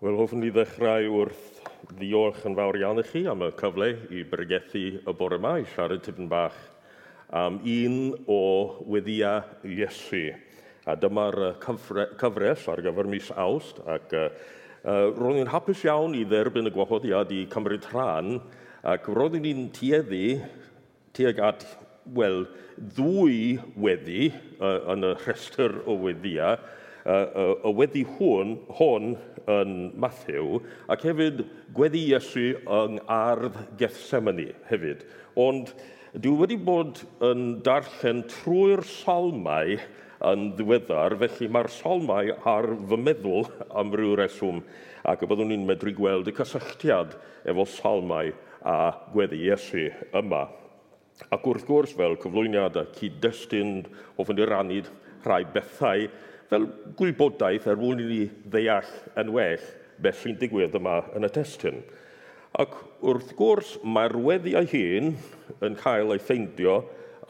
Wel, hoffwn i ddechrau wrth ddiolch yn fawr iawn i chi am y cyfle i bregethu y bore yma i siarad tipyn bach am un o weddiau Iesu. A dyma'r cyfres ar gyfer mis Awst ac uh, uh, roeddwn i'n hapus iawn i dderbyn y gwahoddiad i cymryd rhan ac roeddwn i'n tueddu tuag at, wel, ddwy weddi uh, yn y rhestr o weddiau y weddi hwn, hwn yn Matthew, ac hefyd gweddi Iesu yng ardd Gethsemane hefyd. Ond dwi wedi bod yn darllen trwy'r salmau yn ddiweddar, felly mae'r salmau ar fy meddwl am ryw reswm, ac y byddwn ni'n medru gweld y cysylltiad efo salmau a gweddi Iesu yma. Ac wrth gwrs fel cyflwyniad a cyd-destun, hoffwn i rannu rhai bethau fel gwybodaeth er mwyn i ni ddeall yn well beth sy'n digwydd yma yn y testyn. Ac wrth gwrs mae'r weddiau hun yn cael ei ffeindio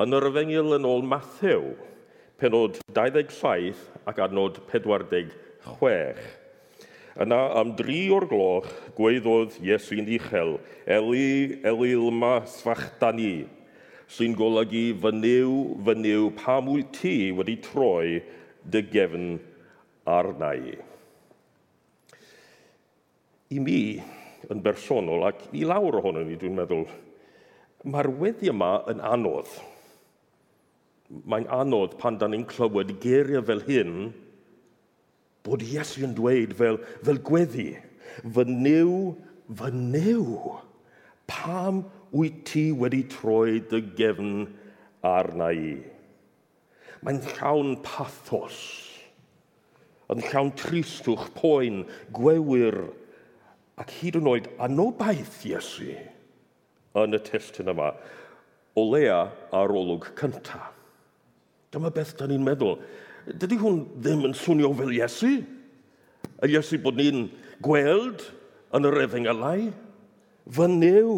yn yr yfengil yn ôl Mathew, penod 27 ac adnod 46. Yna am dri o'r gloch gweiddodd Iesu'n uchel, Eli, Eli lma Sfachdani, sy'n golygu fy niw, fy niw, pa mwy ti wedi troi dy gefn arna i. I mi, yn bersonol, ac i lawr ohono ni, dwi'n meddwl, mae'r weddi yma yn anodd. Mae'n anodd pan da ni'n clywed geiriau fel hyn, bod Iesu yn dweud fel, fel gweddi, fy niw, fy niw, pam wyt ti wedi troi dy gefn arna i? mae'n llawn pathos, yn llawn tristwch, poen, gwewyr, ac hyd yn oed anobaith Iesu yn y testyn yma, o lea ar olwg cyntaf. Dyma beth da ni'n meddwl. Dydy hwn ddim yn swnio fel Iesu. Y Iesu bod ni'n gweld yn yr efengylau. Fy new,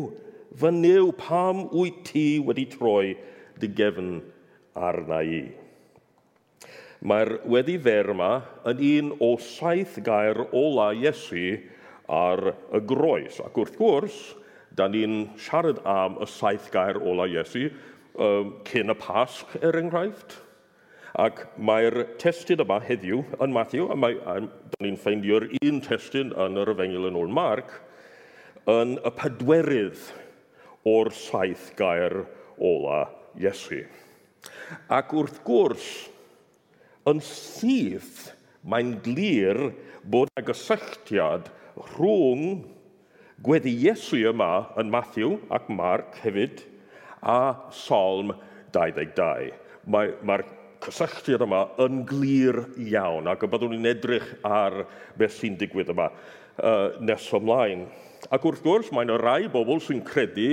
fy new, pam wyt ti wedi troi dy gefn arna i. Mae'r weddifer yma yn un o saith gair ola Iesu ar y groes. Ac wrth gwrs, da ni'n siarad am y saith gair ola Iesu um, cyn y Pasg, er enghraifft. Ac mae'r testyn yma heddiw yn Matthew, a, mae, a da ni'n ffeindio'r un testyn yn yr efengil yn ôl Marc, yn y pedwerydd o'r saith gair ola Iesu. Ac wrth gwrs, Yn syth, mae'n glir bod y gysylltiad rhwng gweddi Iesu yma yn Matthew ac Mark hefyd a Psalm 22. Mae'r mae cysylltiad yma yn glir iawn ac y byddwn ni'n edrych ar beth sy'n digwydd yma uh, nes ymlaen. Ac wrth gwrs, mae'n y rai bobl sy'n credu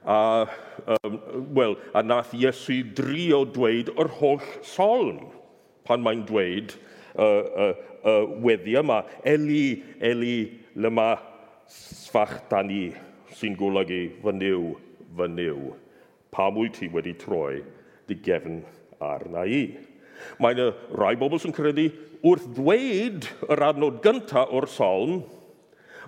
a, um, well, a nath Iesu drio dweud yr holl solm pan mae'n dweud y uh, uh, uh, weddi yma, Eli, Eli, lyma sfach dan i sy'n golygu fy niw, fy niw. Pam wyt ti wedi troi dy gefn arna i? Mae'n yna rai bobl sy'n credu wrth ddweud yr adnod gyntaf o'r salm,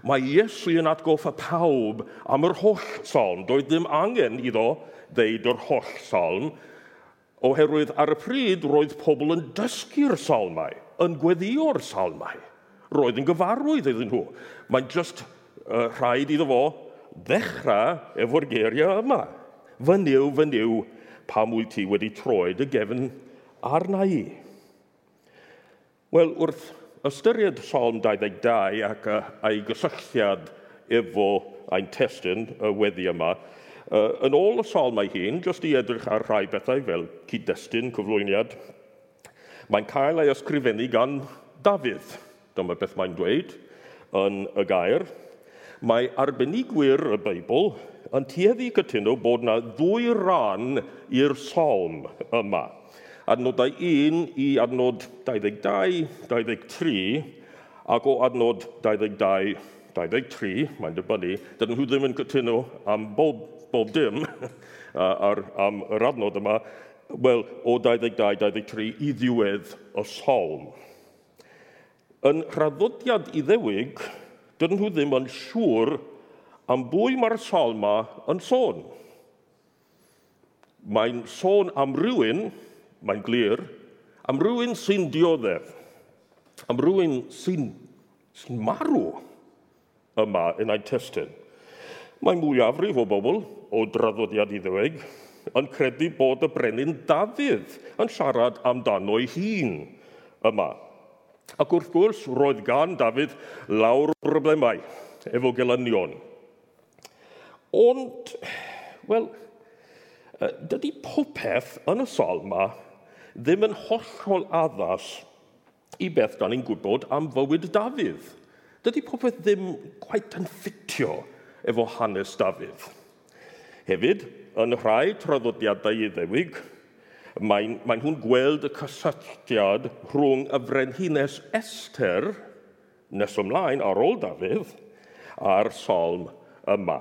mae Iesu yn atgoffa pawb am yr holl salm. Doedd ddim angen iddo ddeud yr holl salm, oherwydd ar y pryd roedd pobl yn dysgu'r salmau, yn gweddio'r salmau. Roedd yn gyfarwydd iddyn nhw. Mae'n just uh, rhaid iddo fo ddechrau efo'r geiriau yma. Fy niw, fy niw, pam wyt ti wedi troi dy gefn arna i. Wel, wrth ystyried Psalm 22 ac a'i gysylltiad efo ein testyn y weddi yma, Uh, yn ôl y sol mae hun, jyst i edrych ar rhai bethau fel cyd-destun, cyflwyniad, mae'n cael ei ysgrifennu gan Dafydd. Dyma beth mae'n dweud yn y gair. Mae arbenigwyr y Beibl yn tueddu cytuno bod yna ddwy ran i'r solm yma. Adnodau 1 i adnod 22, 23 ac o adnod 22 23, mae'n dibynnu, dydyn nhw ddim yn cytuno am bob, bob dim ar, am yr adnod yma, wel, o 22-23 i ddiwedd y solm. Yn rhaddodiad i ddewig, dydyn nhw ddim yn siŵr am bwy mae'r solm yma yn sôn. Mae'n sôn am rywun, mae'n glir, am rywun sy'n dioddef, am rywun sy'n sy marw yma yn eu testyn. Mae mwyafrif o bobl o draddodiad iddeweg yn credu bod y brenin Dafydd yn siarad amdano'i hun yma. Ac wrth gwrs, roedd gan Dafydd lawr o broblemau efo gelynion. Ond, wel, dydy popeth yn y sol yma ddim yn hollol addas i beth da ni'n gwybod am fywyd Dafydd dydy popeth ddim gwaith yn ffitio efo hanes Dafydd. Hefyd, yn rhai traddodiadau iddewig, mae'n mae nhw'n gweld y cysylltiad rhwng y frenhines Ester nes ymlaen ar ôl Dafydd a'r solm yma.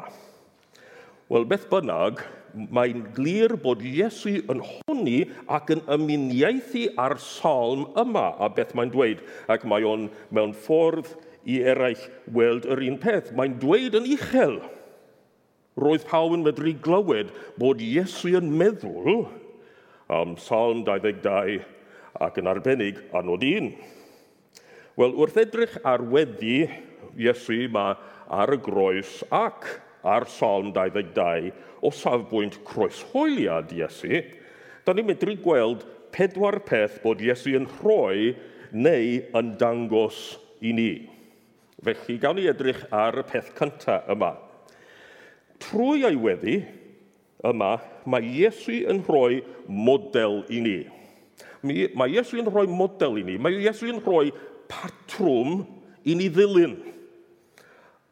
Wel, beth bynnag, mae'n glir bod Iesu yn honni ac yn ymuniaethu ar solm yma a beth mae'n dweud, ac mae o'n mewn ffordd i eraill weld yr un peth. Mae'n dweud yn uchel. Roedd pawb yn medru glywed bod Iesu yn meddwl am Psalm 22 ac yn arbennig anod un. Wel, wrth edrych ar weddi Iesu yma ar y groes ac ar Psalm 22 o safbwynt croeshoeliad Iesu, da ni'n medru gweld pedwar peth bod Iesu yn rhoi neu yn dangos i ni. Felly, gawn ni edrych ar y peth cyntaf yma. Trwy ei weddi yma, mae Iesu yn rhoi model i ni. Mae Iesu yn rhoi model i ni. Mae Iesu yn rhoi patrwm i ni ddilyn.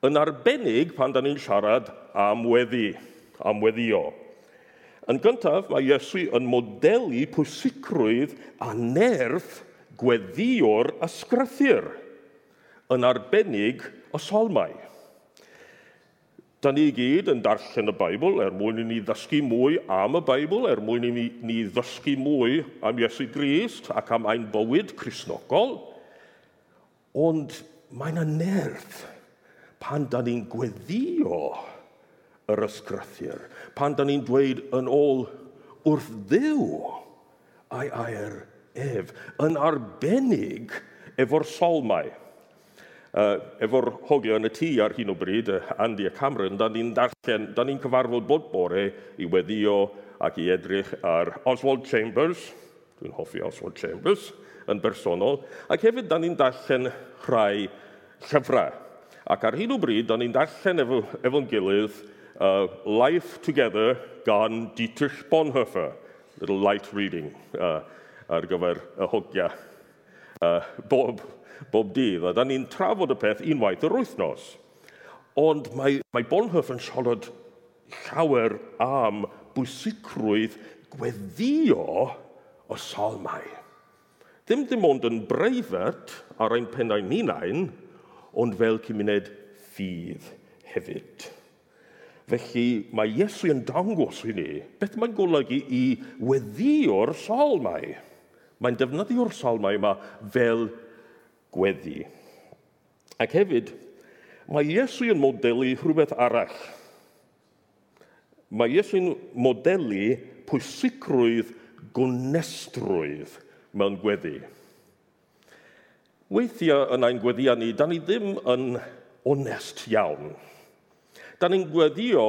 Yn arbennig pan da ni'n siarad am weddi, am weddio. Yn gyntaf, mae Iesu yn modelu pwysigrwydd a nerth gweddiwr ysgrythyr yn arbennig y solmau. Da ni gyd yn darllen y Beibl er mwyn i ni ddysgu mwy am y Beibl, er mwyn i ni, ni ddysgu mwy am Iesu Grist ac am ein bywyd Crisnogol. Ond mae'n yna nerth pan da ni'n gweddio yr ysgrythyr, pan da ni'n dweud yn ôl wrth ddew a'i air ef, yn arbennig efo'r solmau efo'r hogiau yn y tŷ ar hyn o bryd, Andy a Cameron, da ni'n darllen, da ni'n cyfarfod bod bore i weddio ac i edrych ar Oswald Chambers, dwi'n hoffi Oswald Chambers, yn bersonol, ac hefyd da ni'n darllen rhai llyfrau. Ac ar hyn o bryd, da ni'n darllen efo, efo'n gilydd uh, Life Together gan Dietrich Bonhoeffer, little light reading uh, ar gyfer y hogia. Uh, bob bob dydd, a da ni'n trafod y peth unwaith yr wythnos. Ond mae, mae Bonhoeffer yn siarad llawer am bwysigrwydd gweddio o salmau. Ddim dim ond yn breifat ar ein pennau ninain, ond fel cymuned ffydd hefyd. Felly mae Iesu yn dangos i ni beth mae'n golygu i weddio'r salmau. Mae'n defnyddio'r salmau yma fel gweddi. Ac hefyd, mae Iesu yn modelu rhywbeth arall. Mae Iesu'n modelu pwysigrwydd gwnestrwydd mewn gweddi. Weithiau yn ein gweddiau ni, da ni ddim yn onest iawn. Da ni'n gweddio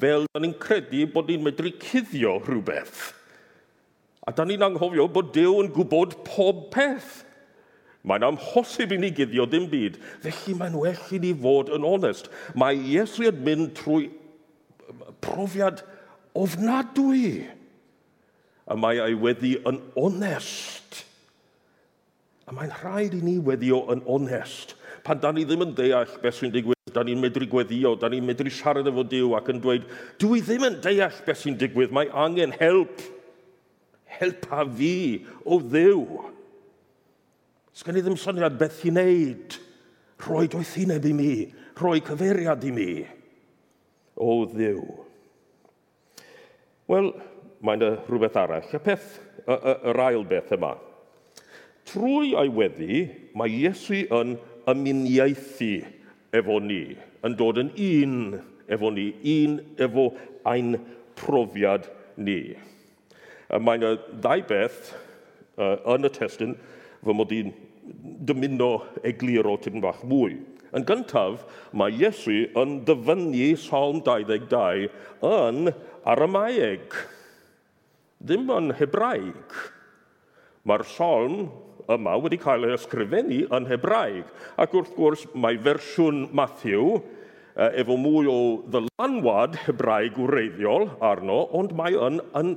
fel da ni'n credu bod ni'n medru cuddio rhywbeth. A da ni'n anghofio bod Dyw yn gwybod pob peth. Mae'n amhosib i ni guddio dim byd, felly mae'n well i ni fod yn onest. Mae Iesu yn mynd trwy profiad ofnadwy. A mae ei weddi yn onest. A mae'n rhaid i ni weddio yn onest. Pan da ni ddim yn deall beth sy'n digwydd, da ni'n medru gweddio, da ni'n medru siarad efo Dyw ac yn dweud, dwi ddim yn deall beth sy'n digwydd, mae angen help. Help a fi o ddiw. Sgan i ddim syniad beth i wneud. Rhoi doethineb i mi. Rhoi cyfeiriad i mi. O ddiw. Wel, mae'n rhywbeth arall. Y peth, y, y, yr ail beth yma. Trwy ei weddi, mae Iesu yn ymuniaethu efo ni, yn dod yn un efo ni, un efo ein profiad ni. Mae'n ddau beth uh, yn y testyn fy mod i'n dymuno egluro tipyn bach mwy. Yn gyntaf, mae Iesu yn dyfynnu Psalm 22 yn Aramaeg, ddim yn Hebraeg. Mae'r Psalm yma wedi cael ei ysgrifennu yn Hebraeg, ac wrth gwrs mae fersiwn Matthew e, efo mwy o ddylanwad Hebraeg wreiddiol arno, ond mae yn, yn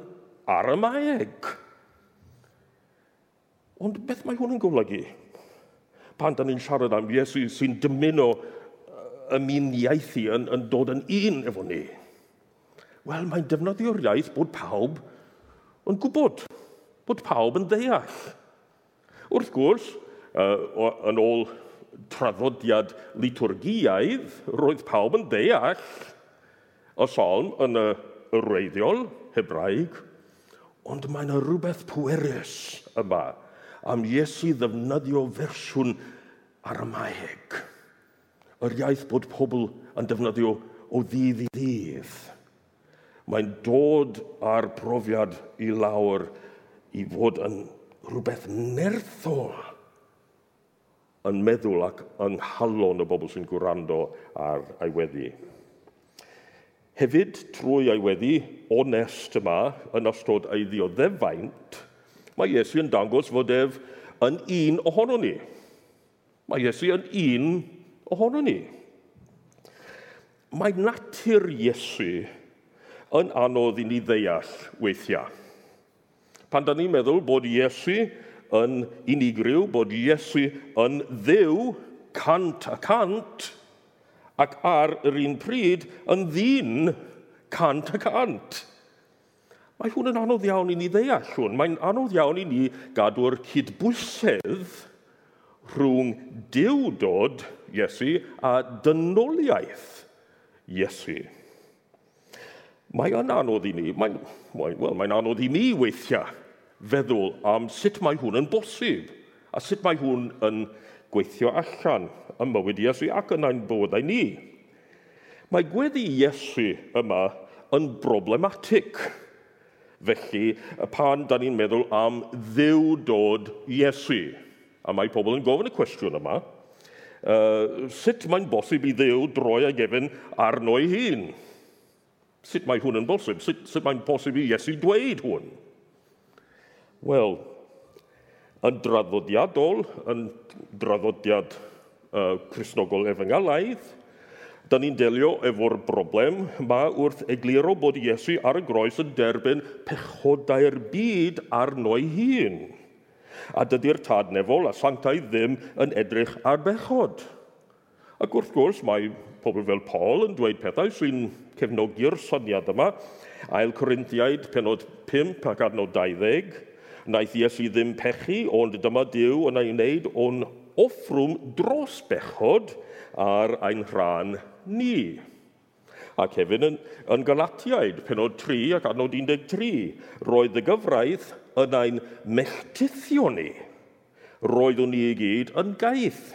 Aramaeg. Ond beth mae hwn yn golygu? Pan da ni'n siarad am Iesu sy'n dymuno ymuniaethu uh, yn, yn dod yn un efo ni. Wel, mae'n defnyddio'r iaith bod pawb yn gwybod, bod pawb yn ddeall. Wrth gwrs, uh, yn ôl traddodiad liturgiaidd, roedd pawb yn deall y psalm yn y, y reiddiol hebraeg, ond mae yna rhywbeth pwerus yma am Iesu ddefnyddio fersiwn aramaeg. Yr iaith bod pobl yn defnyddio o ddydd i ddydd. Mae'n dod â'r profiad i lawr i fod yn rhywbeth nerthol yn meddwl ac yng nghalon y bobl sy'n gwrando ar ei weddi. Hefyd, trwy ei weddi onest yma, yn ystod ei ddioddefaint, Mae Iesu yn dangos fod ef yn un ohono ni. Mae Iesu yn un ohono ni. Mae natur Iesu yn anodd i ni ddeall weithiau. Pan da ni'n meddwl bod Iesu yn unigryw, bod Iesu yn ddew cant a cant, ac ar yr un pryd yn ddyn cant a cant. Mae hwn yn anodd iawn i ni ddeall hwn. Mae'n anodd iawn i ni gadw'r cydbwysedd rhwng diwdod Iesu a dynoliaeth Iesu. Mae yn anodd i ni, mae'n mae, well, mae anodd i ni weithiau feddwl am sut mae hwn yn bosib a sut mae hwn yn gweithio allan ym mywyd Iesu ac yn ein bywydau ni. Mae gweddi Iesu yma yn broblematig. Felly, pan da ni'n meddwl am ddiw dod Iesu, a mae pobl yn gofyn y cwestiwn yma, uh, sut mae'n bosib i ddiw droi a gefn arno ei hun? Sut mae hwn yn bosib? Sut, sut mae'n bosib i Iesu dweud hwn? Wel, yn draddodiadol, yn draddodiad uh, Cresnogol Efengalaidd, Da ni'n delio efo'r broblem mae wrth egluro bod Iesu ar y groes yn derbyn pechodau'r byd arno'i hun. A dydy'r tad nefol a sanctau ddim yn edrych ar bechod. Ac wrth gwrs mae pobl fel Paul yn dweud pethau sy'n cefnogi'r syniad yma. Ail Corinthiaid penod 5 ac adnod 20. Naeth Iesu ddim pechu, ond dyma Dyw yn ei wneud o'n offrwm dros bechod ar ein rhan ni. Ac hefyd yn, yn Galatiaid, penod 3 ac anod 13, roedd y gyfraith yn ein melltithio ni. Roeddwn ni i gyd yn gaeth.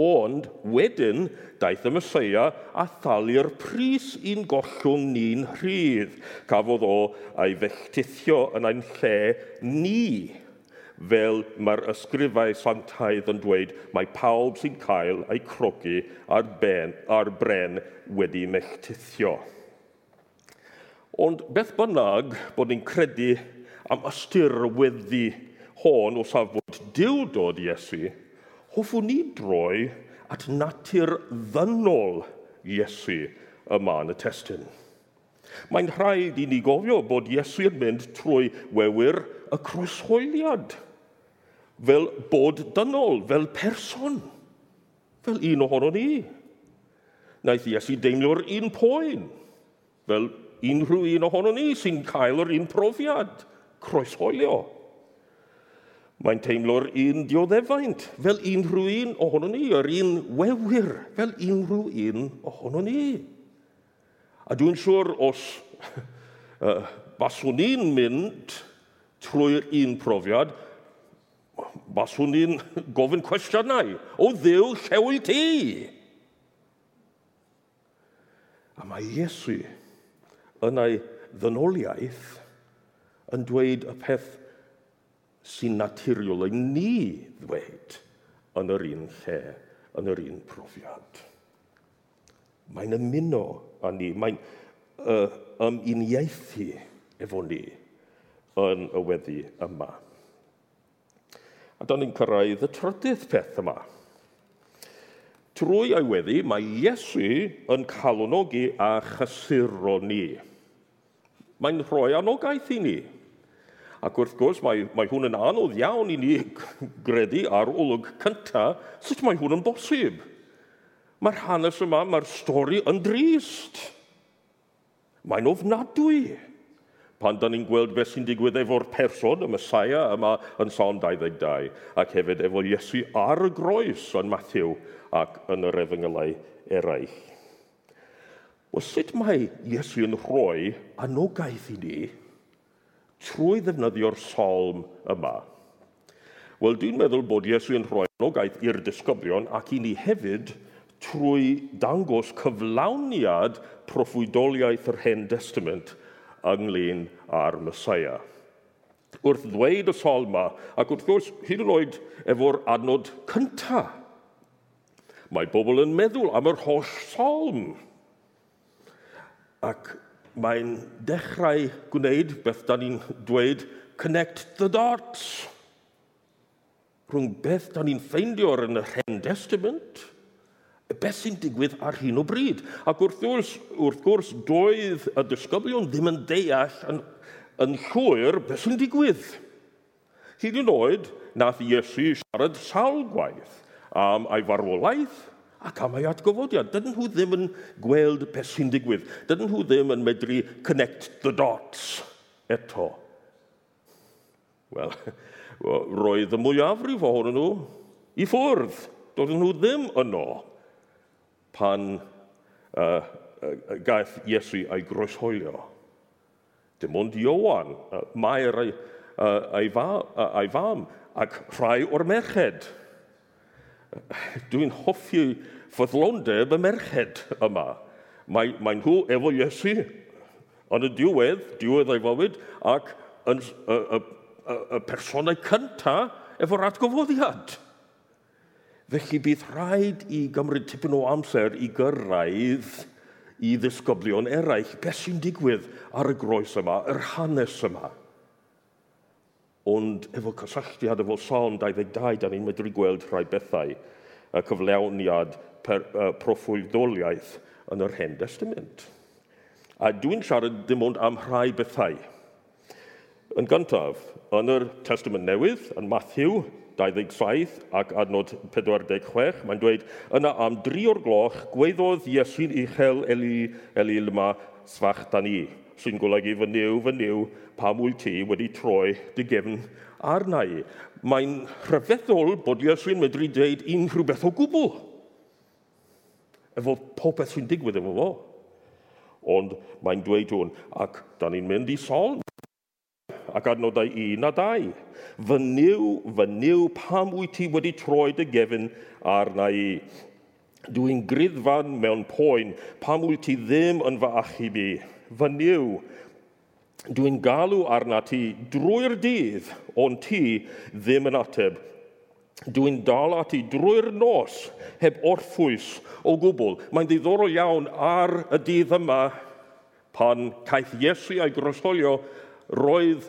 Ond wedyn daeth y Mesoea a thalu'r pris i'n gollwng ni'n rhydd. Cafodd o ei felltithio yn ein lle ni fel mae'r ysgrifau santaidd yn dweud, mae pawb sy'n cael ei crogi ar, ben, ar bren wedi melltithio. Ond beth bynnag bod ni'n credu am ystyr hon o safbwynt Dyw dod Iesu, hoffwn ni droi at natur ddynol Iesu yma yn y testyn. Mae'n rhaid i ni gofio bod Iesu yn mynd trwy wewyr y croeshoeliad fel bod dynol, fel person, fel un ohono ni. Naeth Iesu deimlo'r un poen, fel unrhyw un ohono ni sy'n cael yr un profiad, croeshoelio. Mae'n teimlo'r un dioddefaint, fel unrhyw un ohono ni, yr un wewyr, fel unrhyw un ohono ni. A dwi'n siŵr os uh, baswn i'n mynd trwy'r un profiad, baswn i'n gofyn cwestiynau. O ddew, lle wyt ti? A mae Iesu yn ei ddynoliaeth yn dweud y peth sy'n naturiol ei ni ddweud yn yr un lle, yn yr un profiad. Mae'n ymuno â ni, mae'n uh, ymuniaethu efo ni yn y weddi yma. A da ni'n cyrraedd y trydydd peth yma. Trwy ei weddi, mae Iesu yn calwnogi a chysuro ni. Mae'n rhoi anogaeth i ni. Ac wrth gwrs, mae, mae hwn yn anodd iawn i ni gredu ar olwg cyntaf, sut mae hwn yn bosib. Mae'r hanes yma, mae'r stori yn drist. Mae'n ofnadwy. Mae'n ofnadwy pan da ni'n gweld beth sy'n digwydd efo'r person, y Messiah, yma yn Salm 22, ac hefyd efo Iesu ar y groes yn Matthew ac yn yr efengylau eraill. Wel, sut mae Iesu yn rhoi anogaeth i ni trwy ddefnyddio'r solm yma? Wel, dwi'n meddwl bod Iesu yn rhoi anogaeth i'r disgyblion ac i ni hefyd trwy dangos cyflawniad proffwydoliaeth yr Hen Testament – ynglyn â'r Messiah. Wrth ddweud y solma, ac wrth gwrs hyd yn oed efo'r adnod cyntaf, mae bobl yn meddwl am yr holl solm. Ac mae'n dechrau gwneud beth da ni'n dweud, connect the dots. Rhwng beth da ni'n ffeindio'r yn y Hen Testament – beth sy'n digwydd ar hyn o bryd. Ac wrth gwrs, wrth gwrs doedd y disgyblion ddim yn deall yn, yn llwyr beth sy'n digwydd. Hyd yn oed, nath Iesu siarad sawl gwaith am ei farwolaeth ac am ei atgyfodiad. Dydyn nhw ddim yn gweld beth sy'n digwydd. Dydyn nhw ddim yn medru connect the dots eto. Wel, roedd y mwyafrif ohonyn nhw i ffwrdd. Doedden nhw ddim yno pan uh, gaeth Iesu ei groeshoelio. Dim ond Iowan, uh, mae'r ei, uh, ei, fa, uh, ei fam ac rhai o'r merched. Dwi'n hoffi ffyddlondeb y merched yma. Mae, mae nhw efo Iesu yn y diwedd, diwedd ei fywyd, ac yn y, y, y, y personau cyntaf efo'r atgofodiad. Felly bydd rhaid i gymryd tipyn o amser i gyrraedd i ddisgyblion eraill. Beth sy'n digwydd ar y groes yma, yr hanes yma? Ond efo cysylltiad efo Salm 22, da ni'n medru gweld rhai bethau y cyflawniad per, uh, proffwyddoliaeth yn yr Hen Testament. A dwi'n siarad dim ond am rhai bethau. Yn gyntaf, yn yr Testament Newydd, yn Matthew, 27 ac adnod 46, mae'n dweud, yna am dri o'r gloch, gweiddodd Iesu'n uchel Eli, Eli yma sfach da ni, sy'n golygu fy niw, fy niw, pa mwy ti wedi troi dy gefn arna i. Mae'n rhyfeddol bod Iesu'n medru dweud unrhyw beth o gwbl efo popeth sy'n digwydd efo fo. Ond mae'n dweud hwn, ac da ni'n mynd i sol, ac adnodau un a dau. Fy niw, fy niw, pam wyt ti wedi troi dy gefn arna i? Dwi'n griddfan mewn poen, pam wyt ti ddim yn fy achub i? Fy niw, dwi'n galw arna ti drwy'r dydd, ond ti ddim yn ateb. Dwi'n dal ati drwy'r nos heb orffwys o gwbl. Mae'n ddiddorol iawn ar y dydd yma pan caeth Iesu a'i grosfolio roedd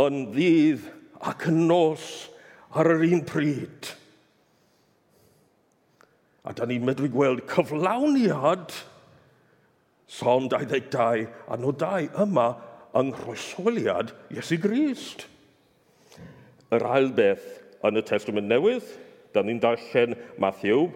yn ddydd ac yn nos ar yr un pryd. A da ni'n medru gweld cyflawniad Psalm 22 a nodau yma yng nghrwysweliad Iesu Grist. Yr ail beth yn y Testament Newydd, da ni'n darllen Matthew,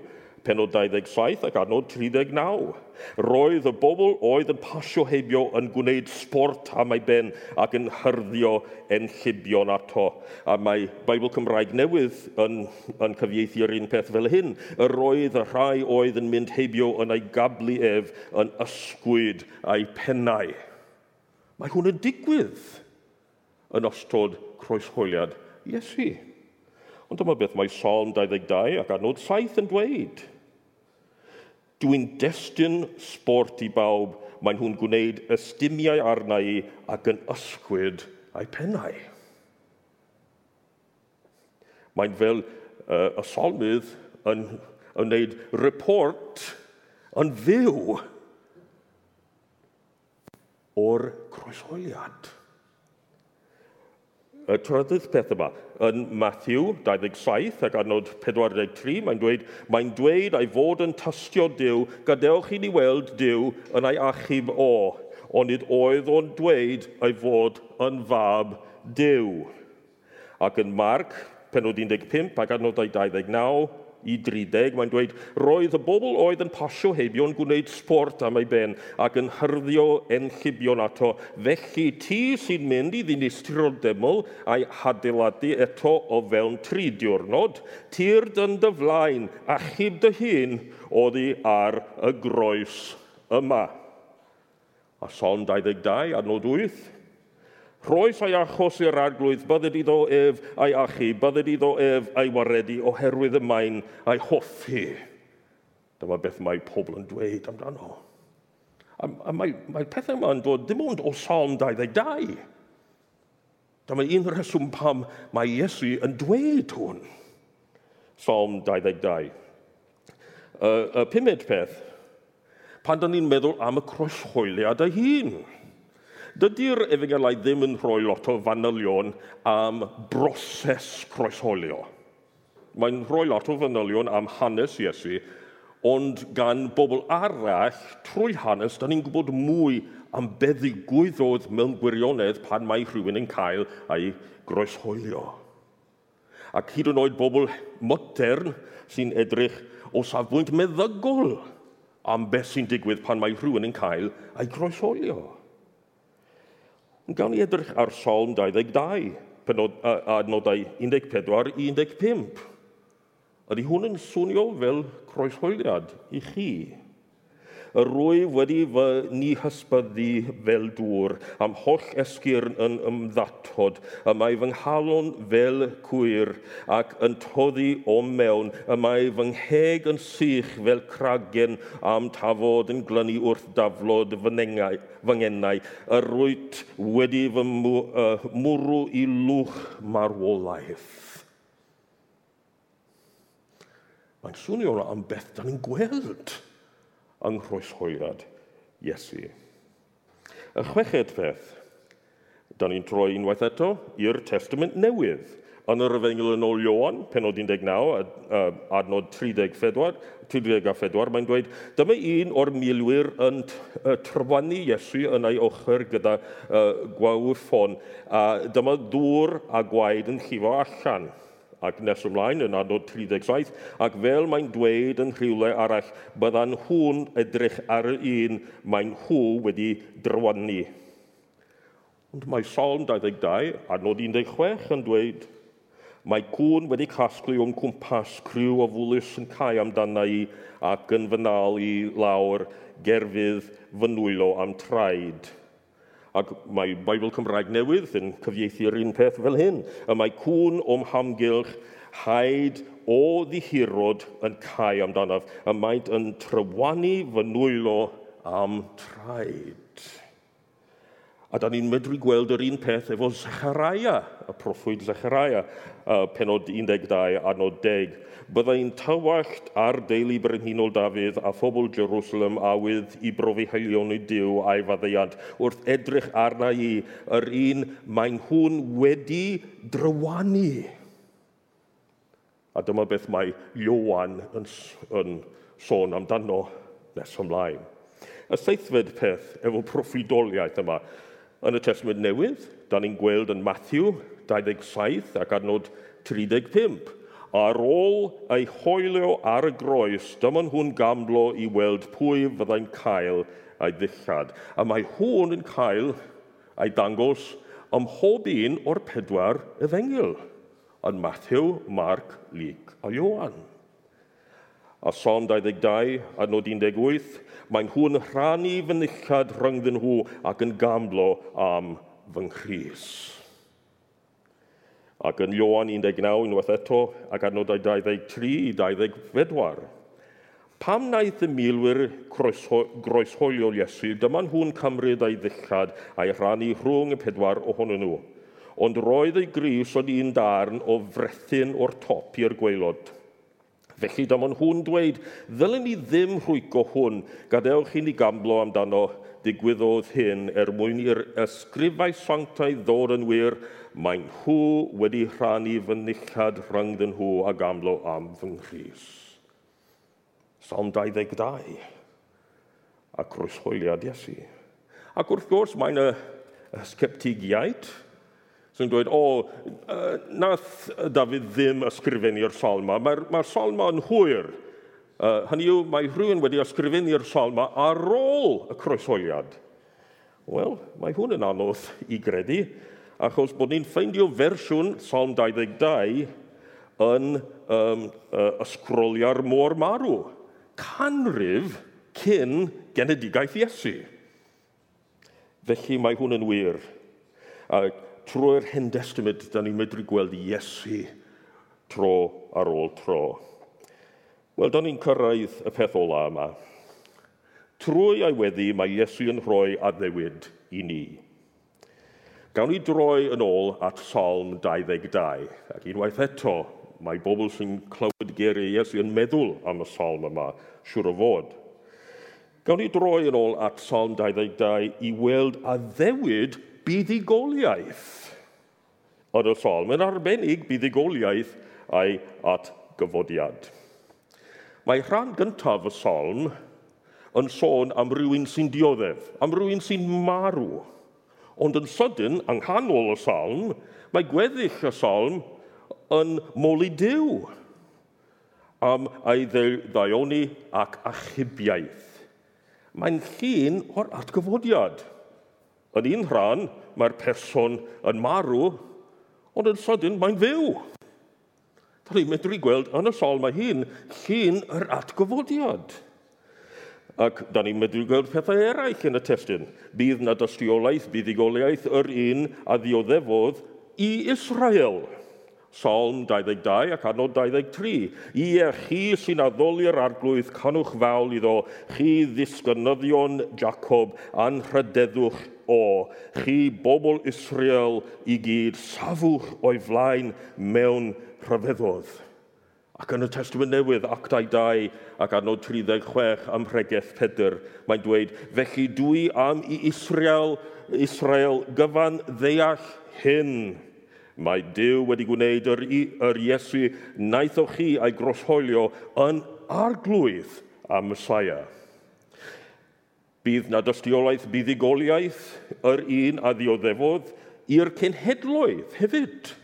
penod 27 ac anod 39. Roedd y bobl oedd yn pasio hebio yn gwneud sport am ei ben ac yn hyrddio enllibion ato. A mae Beibl Cymraeg newydd yn, yn cyfieithu'r un peth fel hyn. Y roedd y rhai oedd yn mynd hebio yn ei gablu ef yn ysgwyd a'i pennau. Mae hwn yn digwydd yn ostod croeshoeliad Iesu. Iesu. Ond dyma beth mae Psalm 22 ac adnod 7 yn dweud. Dwi'n destyn sport i bawb, maen nhw'n gwneud ystumiau arna i ac yn ysgwyd a'i pennau. Mae'n fel uh, y solmydd yn, yn wneud report yn fyw o'r croesoliad trydydd peth yma, yn Matthew 27 ac adnod 43, mae'n dweud, mae'n dweud ei fod yn tystio Dyw, gadewch i ni weld Dyw yn ei achub o, ond nid oedd o'n dweud ei fod yn fab Dyw. Ac yn Mark, penod 15 ac adnod 29, i 30, mae'n dweud, roedd y bobl oedd yn pasio hebion gwneud sport am ei ben ac yn hyrddio enllibion ato. Felly ti sy'n mynd i ddinistrio deml a'i hadeiladu eto o fewn tri diwrnod, tir dyn dy flaen a chyb dy hun oddi ar y groes yma. A son 22, adnod 8, Rhoes a'i achos i'r arglwydd, bydded iddo ef a'i achu, bydded iddo ef a'i waredu oherwydd y maen a'i hoffi. Dyma beth mae pobl yn dweud amdano. A, a mae, mae pethau yma yn dod dim ond o Psalm 22. Dyma un rheswm pam mae Iesu yn dweud hwn. Psalm 22. Y y pumed peth, pan da ni'n meddwl am y croeshoeliad ei hun. Dydy'r efengelau ddim yn rhoi lot o fanylion am broses croesholio. Mae'n rhoi lot o fanylion am hanes Iesu, ond gan bobl arall, trwy hanes, da ni'n gwybod mwy am be ddigwyddodd mewn gwirionedd pan mae rhywun yn cael ei groeshoelio. Ac hyd yn oed bobl modern sy'n edrych o safbwynt meddygol am beth sy'n digwydd pan mae rhywun yn cael ei groesholio. Yn gawn ni edrych ar Salm 22, penod, adnodau 14 i 15. Ydy hwn yn swnio fel croeshoeliad i chi y rwyf wedi fy ni hysbyddu fel dŵr, am holl esgyrn yn ymddatod, y mae fy nghalon fel cwyr ac yn toddi o mewn, y mae fy ngheg yn sych fel cragen am tafod yn glynu wrth daflod fy ngennau, y rwyt wedi fy mwrw i lwch marwolaeth. Mae'n swnio am beth da ni'n gweld yng nghroeshoelad Iesu. Y chweched peth, da ni'n troi unwaith eto i'r testament newydd. Yn yr yfengil yn ôl Iowan, penod 19, adnod 34, 34 mae'n dweud, dyma un o'r milwyr yn trwanu Iesu yn ei ochr gyda uh, gwawr gwawffon, a dyma dŵr a gwaed yn llifo allan ac nes ymlaen yn adnod 37, ac fel mae'n dweud yn rhywle arall, bydda'n hwn edrych ar y un mae'n hw wedi drwanu. Ond mae Psalm 22, adnod 16 yn dweud, Mae cwn wedi casglu o'n cwmpas criw o fwlus yn cael amdana i ac yn fynal i lawr gerfydd fynwylo am traed. Ac mae Beibl Cymraeg newydd yn cyfieithu'r un peth fel hyn. Y mae cwn o'm hamgylch haid o ddihirod yn cael amdanaf, y maent yn trywanu fy nwylo am traed. A da ni'n medru gweld yr un peth efo Zacharia, y proffwyd Zacharia, uh, penod 12, anod 10. Byddai'n tywallt ar deulu brenhinol Dafydd a phobl Jerusalem awydd i brofi heilion i Dyw a'i faddeiad wrth edrych arna i yr un mae'n hwn wedi drywanu. A dyma beth mae Iowan yn, yn sôn amdano nes ymlaen. Y seithfed peth efo proffidoliaeth yma yn y Testament Newydd, da ni'n gweld yn Matthew 27 ac adnod 35. Ar ôl ei hoelio ar y groes, dyma nhw'n gamlo i weld pwy fyddai'n cael ei ddillad. A mae hwn yn cael ei dangos ym mhob un o'r pedwar efengil, yn Matthew, Mark, Luke a Iohann a Psalm 22 adnod 18, mae nhw'n rhannu fy nillad rhyngddyn nhw ac yn gamlo am fy nghrys. Ac yn Ioan 19, unwaith eto, ac adnodau 23 i 24. Pam wnaeth y milwyr groesholio Iesu, dyma nhw'n cymryd ei ddillad a'i rhannu rhwng y pedwar ohonyn nhw. Ond roedd ei gris o'n un darn o frethyn o'r top i'r gweilod – Felly, dyma nhw'n dweud, ddylen ni ddim rhwygo hwn, gadewch i ni gamblo amdano. Digwyddodd hyn er mwyn i'r ysgrifau sanctau ddod yn wir, mae nhw wedi rhannu fy nillad rhyngddyn nhw a gamlo am fy nghrys. Psalm 22 a croeshoeliad Iesu. Ac wrth gwrs mae y sceptigiaid, sy'n dweud, o, uh, nath David ddim ysgrifennu'r salma. Mae'r mae salma yn hwyr. Uh, hynny yw, mae rhywun wedi ysgrifennu'r salma ar ôl y croeshoeliad. Wel, mae hwn yn anodd i gredu, achos bod ni'n ffeindio fersiwn Psalm 22 yn um, uh, ysgrolia'r môr marw, canrif cyn genedigaeth Iesu. Felly mae hwn yn wir. Ac uh, trwy'r hen testament, da ni'n medru gweld Iesu tro ar ôl tro. Wel, da ni'n cyrraedd y peth ola yma. Trwy ei weddi, mae Iesu yn rhoi addewid i ni. Gawn ni droi yn ôl at Psalm 22, ac unwaith eto, mae bobl sy'n clywed geiriau Iesu yn meddwl am y Salm yma, siŵr o fod. Gawn ni droi yn ôl at Psalm 22 i weld a ddewid buddigoliaeth. Ar y psalm yn arbennig buddigoliaeth a'i at gyfodiad. Mae rhan gyntaf y psalm yn sôn am rywun sy'n dioddef, am rywun sy'n marw. Ond yn sydyn, yng nghanol y psalm, mae gweddill y psalm yn moli diw am ei ddaioni ac achubiaeth. Mae'n llun o'r atgyfodiad. Yn un rhan, mae'r person yn marw, ond yn sydyn mae'n fyw. Da ni'n medru gweld yn y sol mae hi'n llun yr atgyfodiad. Ac da ni'n medru gweld pethau eraill yn y testyn. Bydd na dystiolaeth, buddigoliaeth yr un a ddioddefodd i Israel. Psalm 22 ac anod 23. I e chi sy'n addoli'r arglwydd canwch fawl iddo, chi ddisgynyddion Jacob anrhydeddwch o, chi bobl Israel i gyd safwch o'i flaen mewn rhyfeddodd. Ac yn y testament newydd, actau 2 ac adnod 36 am rhegeth Pedr, mae'n dweud, Felly dwi am i Israel, Israel gyfan ddeall hyn. Mae Dyw wedi gwneud yr, yr Iesu naethoch chi a'i grosholio yn arglwydd a Messiah. Bydd na dystiolaeth buddigoliaeth yr un a ddioddefodd i'r cenhedloedd hefyd.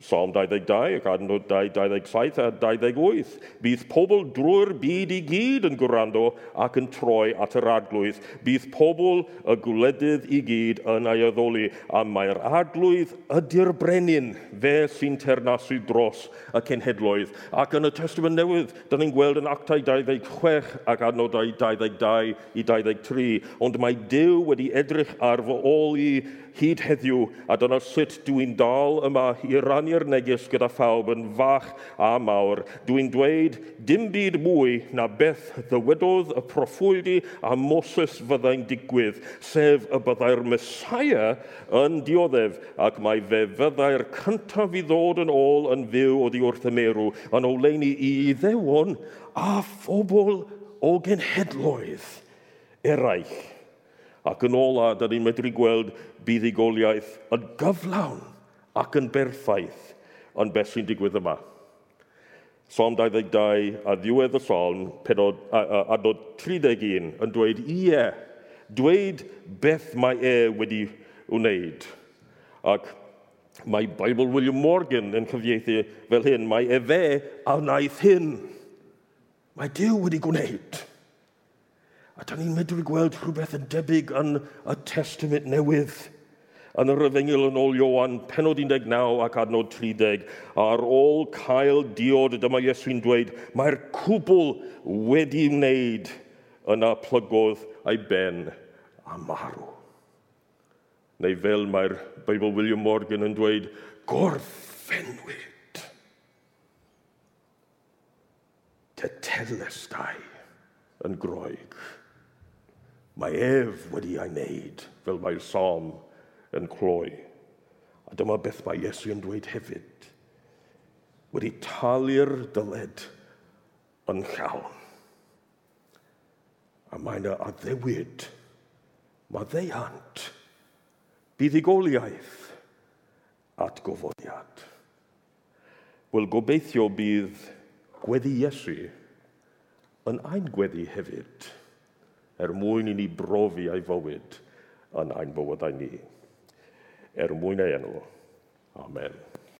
Psalm 22, ac adnod 27 a 28. Bydd pobl drwy'r byd i gyd yn gwrando ac yn troi at yr adlwydd. Bydd pobl y gwledydd i gyd yn ei addoli, a mae'r adlwydd ydy'r brenin, fe sy'n ternasu dros y cenhedloedd. Ac yn y testament newydd, da ni'n gweld yn actau 26 ac adnodau 22 i 23, ond mae Dyw wedi edrych ar fy ôl i hyd heddiw, a dyna sut dwi'n dal yma i rannu'r neges gyda phawb yn fach a mawr. Dwi'n dweud dim byd mwy na beth ddywedodd y proffwydi a Moses fyddai'n digwydd, sef y byddai'r Messiah yn dioddef, ac mae fe fyddai'r cyntaf i ddod yn ôl yn fyw oddi wrth y merw, yn oleini i ddewon a phobl o genhedloedd eraill ac yn ola, da ni'n medru gweld buddigoliaeth yn gyflawn ac yn berffaith yn beth sy'n digwydd yma. Psalm 22 a ddiwedd y psalm, penod, adnod 31, yn dweud, ie, dweud beth mae e wedi wneud. Ac mae Bible William Morgan yn cyfieithu fel hyn, mae e fe a wnaeth hyn. Mae Dyw wedi gwneud. A da ni'n medru gweld rhywbeth yn debyg yn y testament newydd yn yr yfengil yn ôl Iowan, penod 19 ac adnod 30, ar ôl cael diod, dyma Iesu'n dweud, mae'r cwbl wedi wneud yna plygodd ei ben a marw. Neu fel mae'r Beibl William Morgan yn dweud, gorffenwyd. Te telestai yn groeg. Mae ef wedi ei wneud fel mae'r som yn cloi. A dyma beth mae Iesu yn dweud hefyd. Wedi talu'r dyled yn llawn. A mae yna addewid, mae ddeiant, buddigoliaeth at gofodiad. Wel, gobeithio bydd gweddi Iesu yn ein gweddi hefyd er mwyn i ni brofi ei fywyd yn ein bywydau ni. Er mwyn ei enw. Amen.